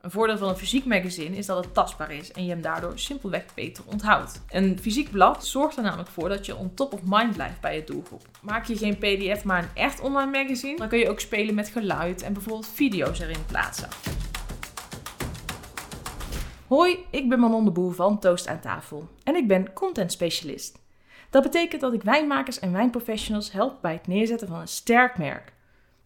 Een voordeel van een fysiek magazine is dat het tastbaar is en je hem daardoor simpelweg beter onthoudt. Een fysiek blad zorgt er namelijk voor dat je on top of mind blijft bij je doelgroep. Maak je geen PDF, maar een echt online magazine, dan kun je ook spelen met geluid en bijvoorbeeld video's erin plaatsen. Hoi, ik ben Manon de Boer van Toast aan tafel en ik ben content specialist. Dat betekent dat ik wijnmakers en wijnprofessionals help bij het neerzetten van een sterk merk.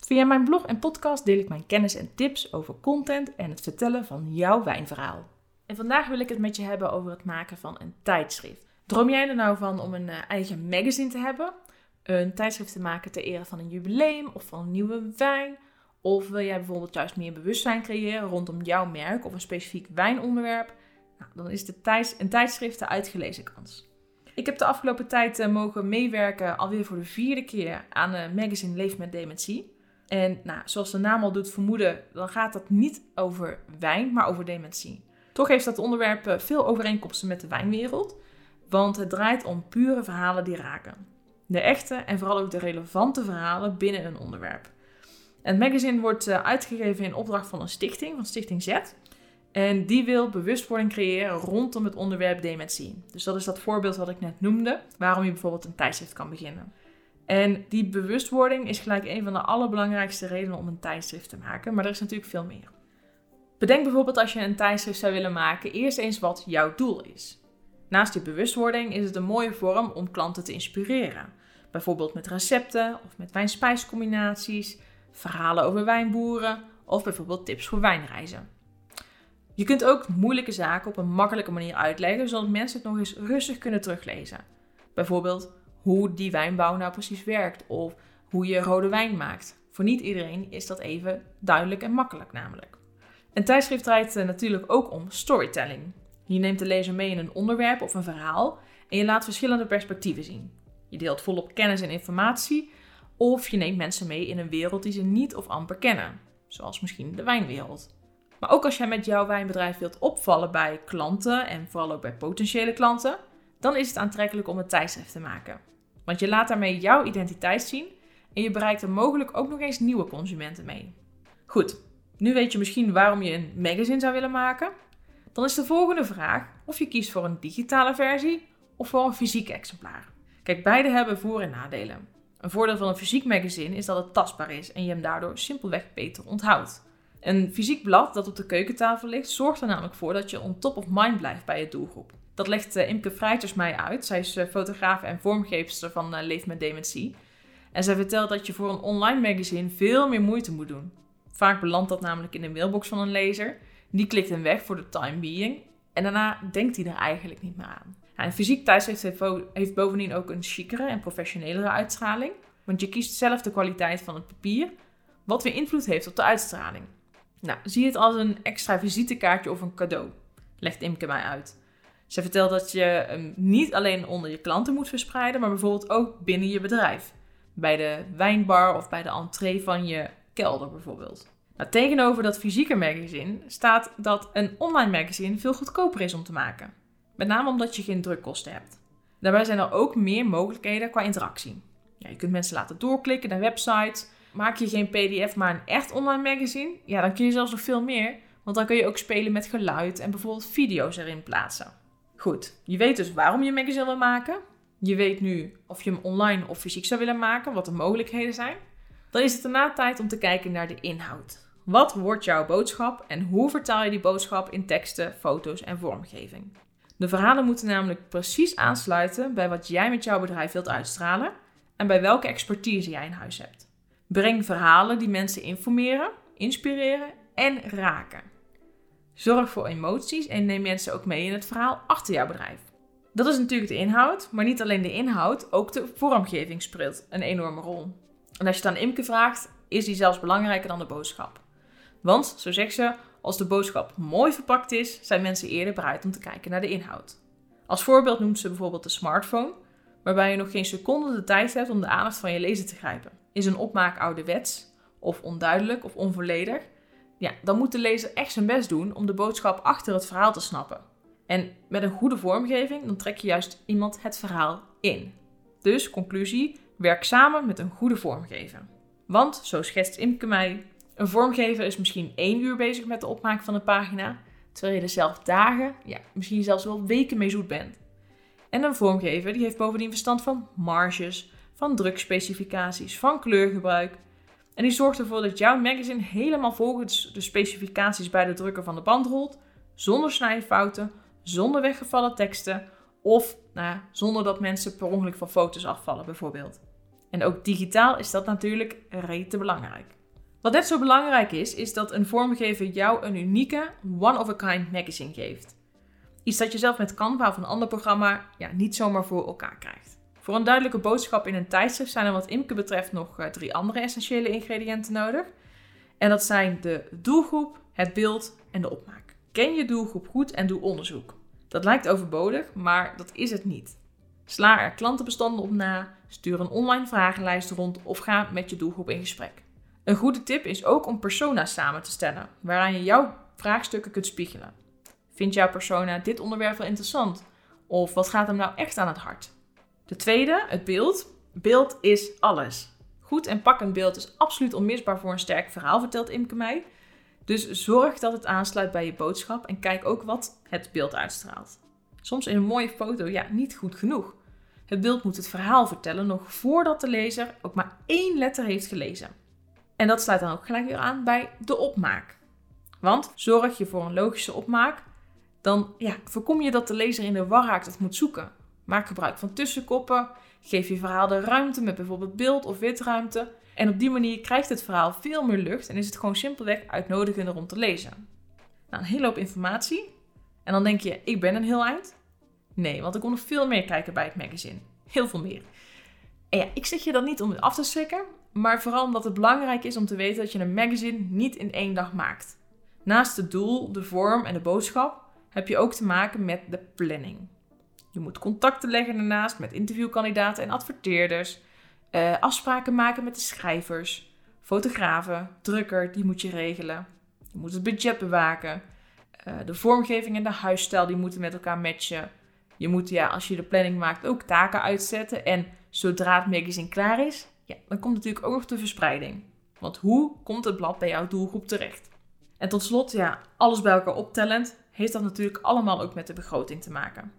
Via mijn blog en podcast deel ik mijn kennis en tips over content en het vertellen van jouw wijnverhaal. En vandaag wil ik het met je hebben over het maken van een tijdschrift. Droom jij er nou van om een eh, eigen magazine te hebben? Een tijdschrift te maken ter ere van een jubileum of van een nieuwe wijn? Of wil jij bijvoorbeeld juist meer bewustzijn creëren rondom jouw merk of een specifiek wijnonderwerp? Nou, dan is de tijds een tijdschrift de uitgelezen kans. Ik heb de afgelopen tijd uh, mogen meewerken, alweer voor de vierde keer, aan een magazine Leef met Dementie. En nou, zoals de naam al doet vermoeden, dan gaat dat niet over wijn, maar over dementie. Toch heeft dat onderwerp eh, veel overeenkomsten met de wijnwereld, want het draait om pure verhalen die raken. De echte en vooral ook de relevante verhalen binnen een onderwerp. Het magazine wordt eh, uitgegeven in opdracht van een stichting, van Stichting Z. En die wil bewustwording creëren rondom het onderwerp dementie. Dus dat is dat voorbeeld wat ik net noemde, waarom je bijvoorbeeld een tijdschrift kan beginnen. En die bewustwording is gelijk een van de allerbelangrijkste redenen om een tijdschrift te maken, maar er is natuurlijk veel meer. Bedenk bijvoorbeeld als je een tijdschrift zou willen maken, eerst eens wat jouw doel is. Naast die bewustwording is het een mooie vorm om klanten te inspireren. Bijvoorbeeld met recepten of met wijn-spijscombinaties, verhalen over wijnboeren of bijvoorbeeld tips voor wijnreizen. Je kunt ook moeilijke zaken op een makkelijke manier uitleggen, zodat mensen het nog eens rustig kunnen teruglezen. Bijvoorbeeld hoe die wijnbouw nou precies werkt of hoe je rode wijn maakt. Voor niet iedereen is dat even duidelijk en makkelijk namelijk. Een tijdschrift draait eh, natuurlijk ook om storytelling. Je neemt de lezer mee in een onderwerp of een verhaal en je laat verschillende perspectieven zien. Je deelt volop kennis en informatie of je neemt mensen mee in een wereld die ze niet of amper kennen, zoals misschien de wijnwereld. Maar ook als jij met jouw wijnbedrijf wilt opvallen bij klanten en vooral ook bij potentiële klanten, dan is het aantrekkelijk om een tijdschrift te maken. Want je laat daarmee jouw identiteit zien en je bereikt er mogelijk ook nog eens nieuwe consumenten mee. Goed, nu weet je misschien waarom je een magazine zou willen maken. Dan is de volgende vraag of je kiest voor een digitale versie of voor een fysiek exemplaar. Kijk, beide hebben voor- en nadelen. Een voordeel van een fysiek magazine is dat het tastbaar is en je hem daardoor simpelweg beter onthoudt. Een fysiek blad dat op de keukentafel ligt zorgt er namelijk voor dat je on top of mind blijft bij je doelgroep. Dat legt uh, Imke Vrijters mij uit. Zij is uh, fotograaf en vormgeefster van uh, Leef met Dementie. En zij vertelt dat je voor een online magazine veel meer moeite moet doen. Vaak belandt dat namelijk in de mailbox van een lezer. Die klikt hem weg voor de time being. En daarna denkt hij er eigenlijk niet meer aan. Een fysiek tijdschrift heeft, heeft bovendien ook een chicere en professionelere uitstraling. Want je kiest zelf de kwaliteit van het papier, wat weer invloed heeft op de uitstraling. Nou, zie het als een extra visitekaartje of een cadeau, legt Imke mij uit. Ze vertelt dat je hem niet alleen onder je klanten moet verspreiden, maar bijvoorbeeld ook binnen je bedrijf. Bij de wijnbar of bij de entree van je kelder bijvoorbeeld. Nou, tegenover dat fysieke magazine staat dat een online magazine veel goedkoper is om te maken. Met name omdat je geen drukkosten hebt. Daarbij zijn er ook meer mogelijkheden qua interactie. Ja, je kunt mensen laten doorklikken naar websites. Maak je geen PDF, maar een echt online magazine, ja, dan kun je zelfs nog veel meer. Want dan kun je ook spelen met geluid en bijvoorbeeld video's erin plaatsen. Goed, je weet dus waarom je een magazine wil maken. Je weet nu of je hem online of fysiek zou willen maken, wat de mogelijkheden zijn. Dan is het daarna tijd om te kijken naar de inhoud. Wat wordt jouw boodschap en hoe vertaal je die boodschap in teksten, foto's en vormgeving? De verhalen moeten namelijk precies aansluiten bij wat jij met jouw bedrijf wilt uitstralen en bij welke expertise jij in huis hebt. Breng verhalen die mensen informeren, inspireren en raken. Zorg voor emoties en neem mensen ook mee in het verhaal achter jouw bedrijf. Dat is natuurlijk de inhoud, maar niet alleen de inhoud, ook de vormgeving speelt een enorme rol. En als je het aan Imke vraagt, is die zelfs belangrijker dan de boodschap. Want, zo zegt ze, als de boodschap mooi verpakt is, zijn mensen eerder bereid om te kijken naar de inhoud. Als voorbeeld noemt ze bijvoorbeeld de smartphone, waarbij je nog geen seconde de tijd hebt om de aandacht van je lezer te grijpen. Is een opmaak ouderwets, of onduidelijk of onvolledig, ja, dan moet de lezer echt zijn best doen om de boodschap achter het verhaal te snappen. En met een goede vormgeving, dan trek je juist iemand het verhaal in. Dus, conclusie, werk samen met een goede vormgeving. Want, zo schetst Imke mij, Een vormgever is misschien één uur bezig met de opmaak van een pagina, terwijl je er zelf dagen, ja, misschien zelfs wel weken mee zoet bent. En een vormgever die heeft bovendien verstand van marges, van drukspecificaties, van kleurgebruik. En die zorgt ervoor dat jouw magazine helemaal volgens de specificaties bij de drukker van de band rolt, zonder snijfouten, zonder weggevallen teksten of nou, zonder dat mensen per ongeluk van foto's afvallen bijvoorbeeld. En ook digitaal is dat natuurlijk rete belangrijk. Wat net zo belangrijk is, is dat een vormgever jou een unieke, one-of-a-kind magazine geeft. Iets dat je zelf met Canva of een ander programma ja, niet zomaar voor elkaar krijgt. Voor een duidelijke boodschap in een tijdschrift zijn er wat Imke betreft nog eh, drie andere essentiële ingrediënten nodig. En dat zijn de doelgroep, het beeld en de opmaak. Ken je doelgroep goed en doe onderzoek. Dat lijkt overbodig, maar dat is het niet. Sla er klantenbestanden op na, stuur een online vragenlijst rond of ga met je doelgroep in gesprek. Een goede tip is ook om persona's samen te stellen, waaraan je jouw vraagstukken kunt spiegelen. Vindt jouw persona dit onderwerp wel interessant? Of wat gaat hem nou echt aan het hart? De tweede, het beeld. Beeld is alles. Goed en pakkend beeld is absoluut onmisbaar voor een sterk verhaal, vertelt Imke mij. Dus zorg dat het aansluit bij je boodschap en kijk ook wat het beeld uitstraalt. Soms in een mooie foto, ja, niet goed genoeg. Het beeld moet het verhaal vertellen nog voordat de lezer ook maar één letter heeft gelezen. En dat sluit dan ook gelijk weer aan bij de opmaak. Want zorg je voor een logische opmaak, dan ja, voorkom je dat de lezer in de war raakt of moet zoeken. Maak gebruik van tussenkoppen, geef je verhaal de ruimte met bijvoorbeeld beeld of witruimte. En op die manier krijgt het verhaal veel meer lucht en is het gewoon simpelweg uitnodigender om te lezen. Nou, een hele hoop informatie. En dan denk je, ik ben een heel eind. Nee, want ik kon nog veel meer kijken bij het magazine. Heel veel meer. En ja, ik zeg je dat niet om het af te schrikken, maar vooral omdat het belangrijk is om te weten dat je een magazine niet in één dag maakt. Naast het doel, de vorm en de boodschap heb je ook te maken met de planning. Je moet contacten leggen daarnaast met interviewkandidaten en adverteerders, uh, afspraken maken met de schrijvers, fotografen, drukker, die moet je regelen. Je moet het budget bewaken. Uh, de vormgeving en de huisstijl die moeten met elkaar matchen. Je moet, ja, als je de planning maakt, ook taken uitzetten. En zodra het magazine klaar is, ja, dan komt natuurlijk ook nog de verspreiding. Want hoe komt het blad bij jouw doelgroep terecht? En tot slot, ja, alles bij elkaar optellend, heeft dat natuurlijk allemaal ook met de begroting te maken.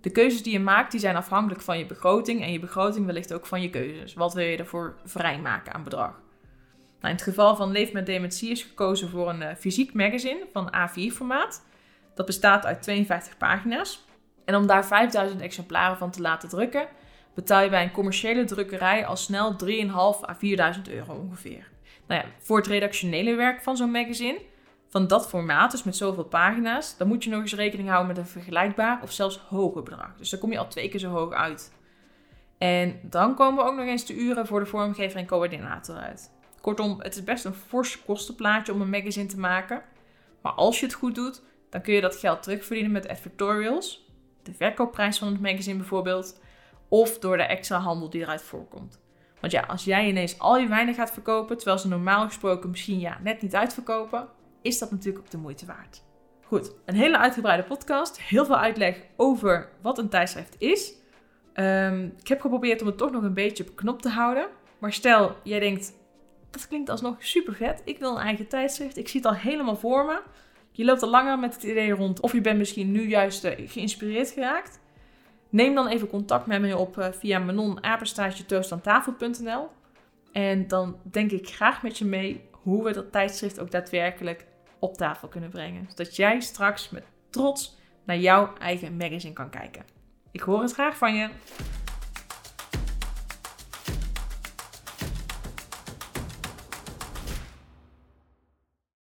De keuzes die je maakt, die zijn afhankelijk van je begroting en je begroting wellicht ook van je keuzes. Wat wil je ervoor vrijmaken aan bedrag? Nou, in het geval van Leef met Dementie is gekozen voor een uh, fysiek magazine van A4-formaat. Dat bestaat uit 52 pagina's. En om daar 5000 exemplaren van te laten drukken, betaal je bij een commerciële drukkerij al snel 3,5 à 4000 euro ongeveer. Nou ja, voor het redactionele werk van zo'n magazine, van dat formaat, dus met zoveel pagina's, dan moet je nog eens rekening houden met een vergelijkbaar of zelfs hoger bedrag. Dus dan kom je al twee keer zo hoog uit. En dan komen ook nog eens de uren voor de vormgever en coördinator uit. Kortom, het is best een fors kostenplaatje om een magazine te maken. Maar als je het goed doet, dan kun je dat geld terugverdienen met advertorials, de verkoopprijs van het magazine bijvoorbeeld, of door de extra handel die eruit voorkomt. Want ja, als jij ineens al je wijnen gaat verkopen, terwijl ze normaal gesproken misschien ja, net niet uitverkopen, is dat natuurlijk ook de moeite waard. Goed, een hele uitgebreide podcast, heel veel uitleg over wat een tijdschrift is. Ehm, ik heb geprobeerd om het toch nog een beetje op knop te houden. Maar stel, jij denkt, dat klinkt alsnog super vet. Ik wil een eigen tijdschrift. Ik zie het al helemaal voor me. Je loopt al langer met het idee rond. Of je bent misschien nu juist uh, geïnspireerd geraakt. Neem dan even contact met me op uh, via manon-toastantafel.nl En dan denk ik graag met je mee hoe we dat tijdschrift ook daadwerkelijk op tafel kunnen brengen. Zodat jij straks met trots naar jouw eigen magazine kan kijken. Ik hoor het graag van je.